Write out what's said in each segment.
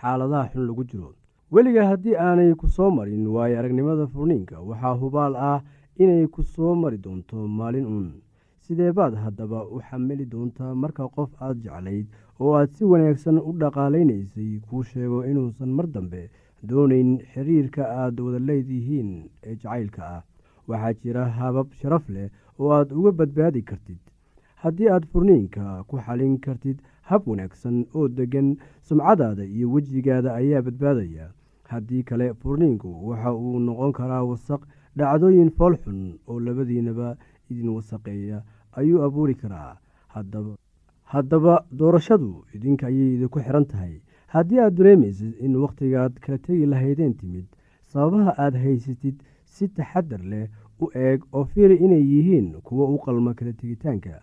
xaaladaha xun lagu jiro. Weliga haddii aanay ku soo marin waayo aragnimada furniinka waxaa hubaal ah inay ku soo mari doonto maalin uun sidee baad haddaba u xamili doontaa marka qof aad jeclayd oo aad si wanaagsan u dhaqaalaynaysay kuu sheego inuusan mar dambe doonayn xiriirka aad wada leedihiin ee jacaylka ah. Waxaa jira habab sharaf leh oo aad uga badbaadi kartid. Haddii aad furniinka ku xalin kartid hab wanaagsan oo deggan sumcadaada iyo wejigaada ayaa badbaadaya. Haddii kale furniinku waxa uu noqon karaa wasaq dhacdooyin foolxun oo labadiinaba idin wasaqeeya ayuu abuuri karaa. Haddaba doorashadu idinka ayay idinku xiran tahay. Haddii aad dareemaysid in wakhtigaad kala tegi lahaydeen timid sababaha aad haysatid si taxadar leh u eeg oo fiiri inay yihiin kuwo u qalma kala tegitaanka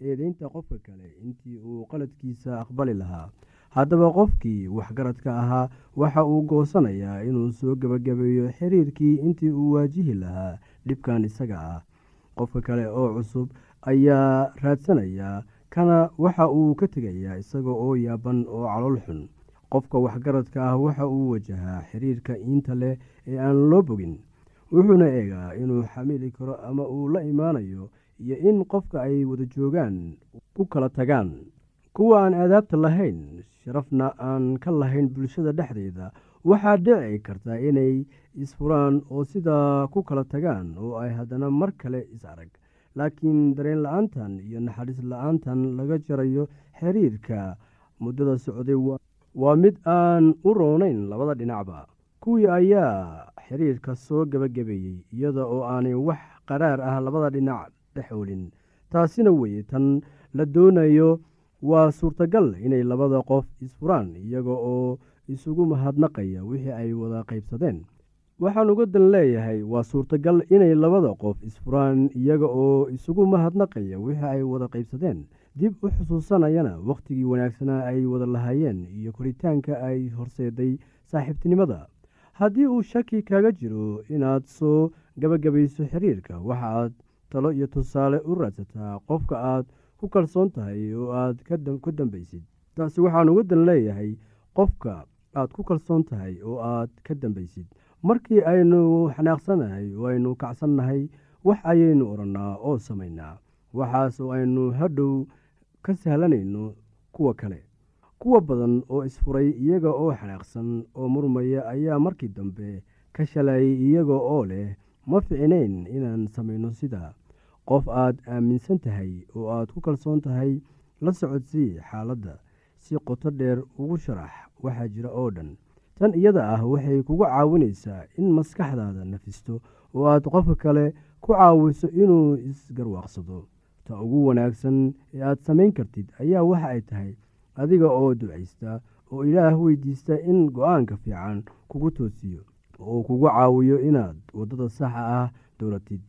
eedeynta qofka kale intii uu qaladkiisa aqbali lahaa. Haddaba qofkii waxgaradka ahaa waxa uu goosanayaa inuu soo gebagabeeyo xiriirkii intii uu waajihi lahaa dhibkan isaga ah. Qofka kale oo cusub ayaa raadsanaya kana waxa uu ka tegayaa isaga oo yaaban oo calool xun. Qofka waxgaradka ah waxa uu wajahaa xiriirka iinta leh ee aan loo bogin. Wuxuuna eegaa inuu xamili karo ama uu la imaanayo iyo in qofka ay wada joogaan ku kala tagaan. Kuwa aan aadaabta lahayn sharafna aan ka lahayn bulshada dhexdeeda waxaa dhici karta inay isfuraan oo sidaa ku kala tagaan oo ay haddana mar kale is arag. Laakiin dareen la'aantan iyo naxariis la'aantan laga jarayo xiriirka muddada socday waa mid aan u roonayn labada dhinacba. Kuwii ayaa xiriirka soo gebagabeeyey iyada oo aanay wax qaraar ah labada dhinac dhexoolin taasina weye tan la doonayo waa suurtagal inay labada qof isfuraan iyaga oo isugu mahadnaqaya wixii ay wada qaybsadeen. Waxaan uga dan leeyahay waa suurtagal inay labada qof isfuraan iyaga oo isugu mahadnaqaya wixii ay wada qaybsadeen. Dib u xusuusanayana wakhtigii wanaagsanaa ay wada lahaayeen iyo koritaanka ay horseeday saaxiibtinimada. Haddii uu shaki kaga jiro inaad soo gabagabayso xiriirka waxaaad talo iyo tusaale u raadsataa qofka aad ku kalsoon tahay oo aad ku dambaysid. Taasi waxaan uga dan leeyahay qofka aad ku kalsoon tahay oo aad ka dambaysid. Markii aynu xanaaqsanahay oo aynu kacsannahay wax ayaynu odhannaa oo samaynaa. Waxaas oo aynu hadhow ka sahlanayno kuwa kale. Kuwa badan oo isfuray iyaga oo xanaaqsan oo murmaya ayaa markii dambe ka shalayay iyaga oo leh ma ficnayn inaan samayno sidaa qof aad aaminsan tahay oo aad ku kalsoon tahay la socodsii xaaladda si qoto dheer ugu sharax waxaa jira oo dhan. Tan iyada ah waxay kugu caawinaysaa in maskaxdaada nafisto oo aad qofka kale ku caawiso inuu isgarwaaqsado ta ugu wanaagsan ee aad samayn kartid ayaa waxa ay tahay adiga oo ducaysta oo ilaah weydiista in go'aanka fiican kugu toosiyo oo kugu caawiyo inaad waddada saxa ah dowlatid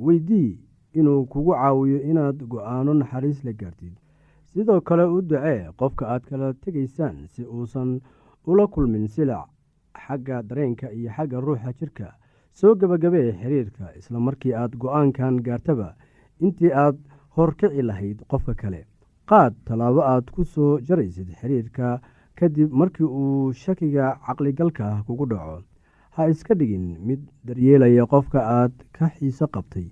weydii inuu kugu caawiyo inaad go'aano naxariis la gaartid. Sidoo kale u ducee qofka aad kala tegaysaan si uusan ula kulmin silac xagga dareenka iyo xagga ruuxa jirka. Soo gebagabee xiriirka isla markii aad go'aankan gaartaba intii aad horkici lahayd qofka kale. Qaad tallaabo aad ku soo jaraysid xiriirka kadib markii uu shakiga caqligalka kugu dhaco ha iska dhigin mid daryeelaya qofka aad ka xiiso qabtay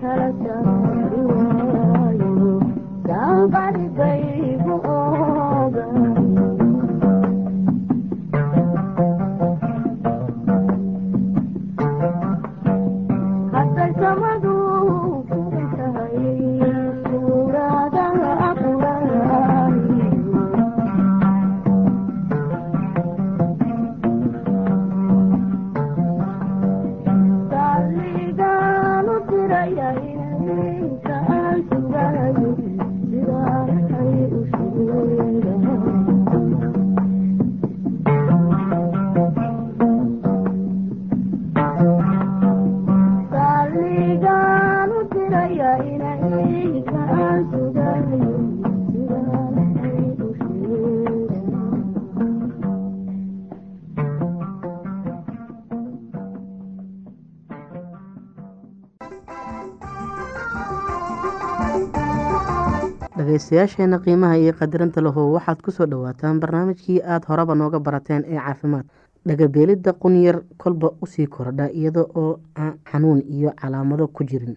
kala jaan diwaayo saan qari gayb oo dhageystayaasheena qiimaha iyo qadirinta lahow waxaad ku soo dhawaataan barnaamijkii aada horeba nooga barateen ee caafimaad. Dhagabeelidda qunyar kolba u sii kordha iyada oo aan xanuun iyo calaamado ku jirin.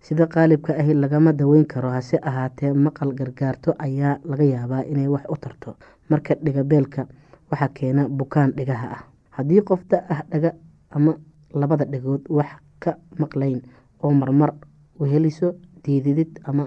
Sida qaalibka ahi lagama daweyn karo hase ahaatee maqal gargaarto ayaa laga yaabaa inay wax u tarto. Marka dhigabeelka waxaa keena bukaan dhigaha ah. Haddii qof da ah dhaga ama labada dhagood wax ka maqlayn oo marmar weheliso diididid ama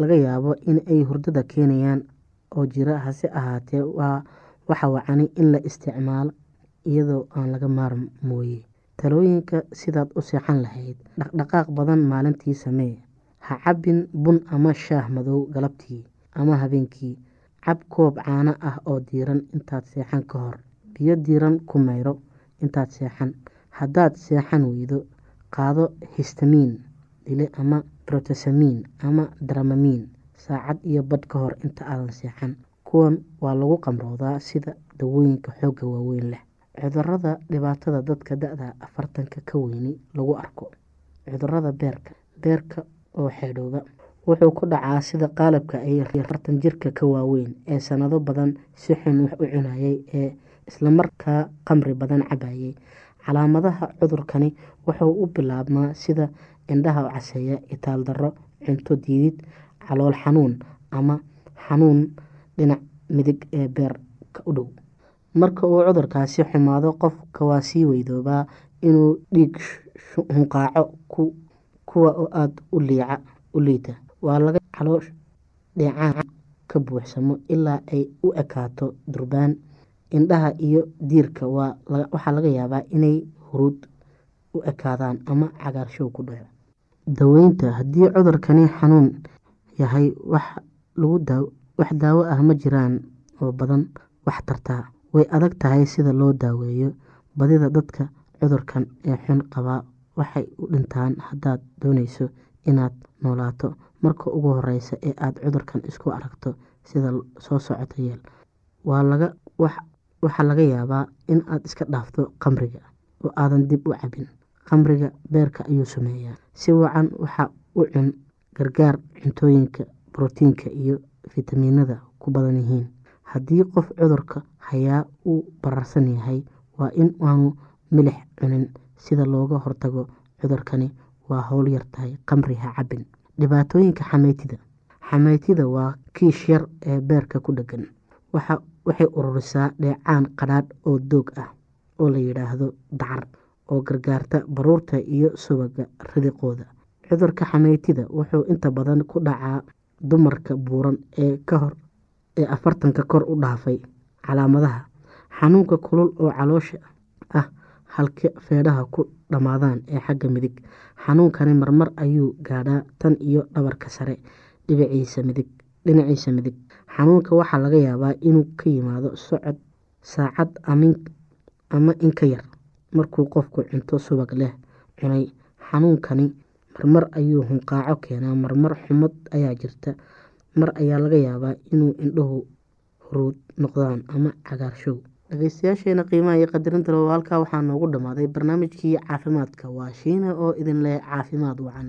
laga yaabo in ay hurdada keenayaan oo jira hase ahaatee waa waxa wacani in la isticmaalo iyadoo aan laga maarm mooye. Talooyinka sidaad u seexan lahayd dhaqdhaqaaq badan maalintii samee. Ha cabbin bun ama shaah madow galabtii ama habeenkii. Cab koob caano ah oo diiran intaad seexan ka hor. Biyo diiran ku mayro intaad seexan. Haddaad seexan weydo qaado histamiin dile ama brotesamiin ama dramamiin saacad iyo badh ka hor inta aadan seexan. Kuwan waa lagu qamroodaa sida dawooyinka xoogga waaweyn leh. Cudurada dhibaatada dadka da-da afartanka ka weyni lagu arko. Cudurada beerka beerka oo xeedhooba wuxuu ku dhacaa sida qaalabka ay afartan jirka ka waaweyn ee sanado badan si xun wax u cunayay ee islamarkaa qamri badan cabayay. Calaamadaha cudurkani wuxuu u bilaabmaa sida indhaha caseeya itaal darro cunto diidid calool xanuun ama xanuun dhinac midig ee beerka u dhow. Marka uu cudurkaasi xumaado qofka waa sii weydoobaa inuu dhiig hunqaaco kuwa oo aada u liita. Waa laga caloosh dheecaan ka buuxsamo ilaa ay u ekaato durbaan. Indhaha iyo diirka waxaa laga yaabaa inay huruud u ekaadaan ama cagaarshow ku dhaco daweynta haddii cudurkani xanuun yahay wax daawo ah ma jiraan oo badan wax tartaa way adag tahay sida loo daaweeyo badida dadka cudurkan ee xun qabaa waxay u dhintaan haddaad dooneyso inaad noolaato. Marka ugu horeysa ee aada cudurkan isku aragto sida soo socota yeel waxaa laga yaabaa in aad iska dhaafto qamriga oo aadan dib u cabin qamriga beerka ayuu sameeyaa. Si wacan waxa u cun gargaar cuntooyinka brotiinka iyo fitamiinada ku badan yihiin. Haddii qof cudurka hayaa uu bararsan yahay waa in aanu milix cunin. Sida looga hortago cudurkani waa howl yar tahay qamri ha cabin dhibaatooyinka xameytida xameytida waa kiish yar ee beerka ku dhegan. Waxay ururisaa dheecaan qadhaadh oo doog ah oo la yidhaahdo dacar oo gargaarta baruurta iyo subaga ridiqooda. Cudurka xameytida wuxuu inta badan ku dhacaa dumarka buuran ee kahor ee afartanka kor u dhaafay calaamadaha. Xanuunka kulul oo caloosha ah halka feedhaha ku dhammaadaan ee xagga midig. Xanuunkani marmar ayuu gaadhaa tan iyo dhabarka sare dhinaciisa midig. Xanuunka waxaa laga yaabaa inuu ka yimaado socod saacad ama in ka yar markuu qofku cunto subag leh cunay xanuunkani marmar ayuu hunqaaco keenaa marmar xumad ayaa jirta. Mar ayaa laga yaabaa inuu indhuhu huruud noqdaan ama cagaarshow dhageystayaasheena qiimaha iyo qadarinta loo halkaa waxaa noogu dhammaaday barnaamijkii caafimaadka. Waa shiina oo idin leh caafimaad wacan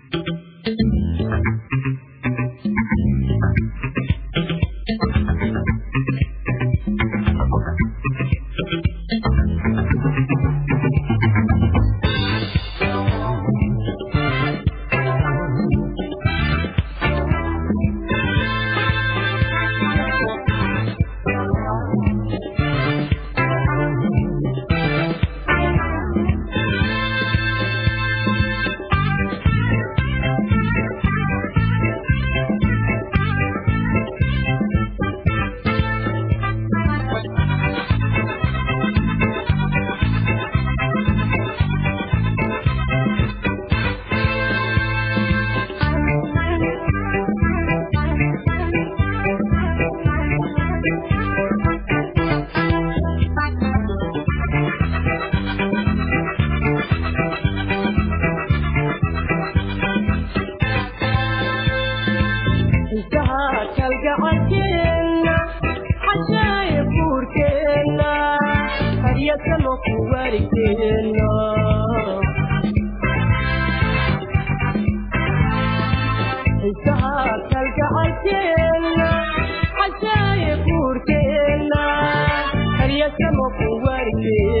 kuwarigeenna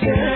care.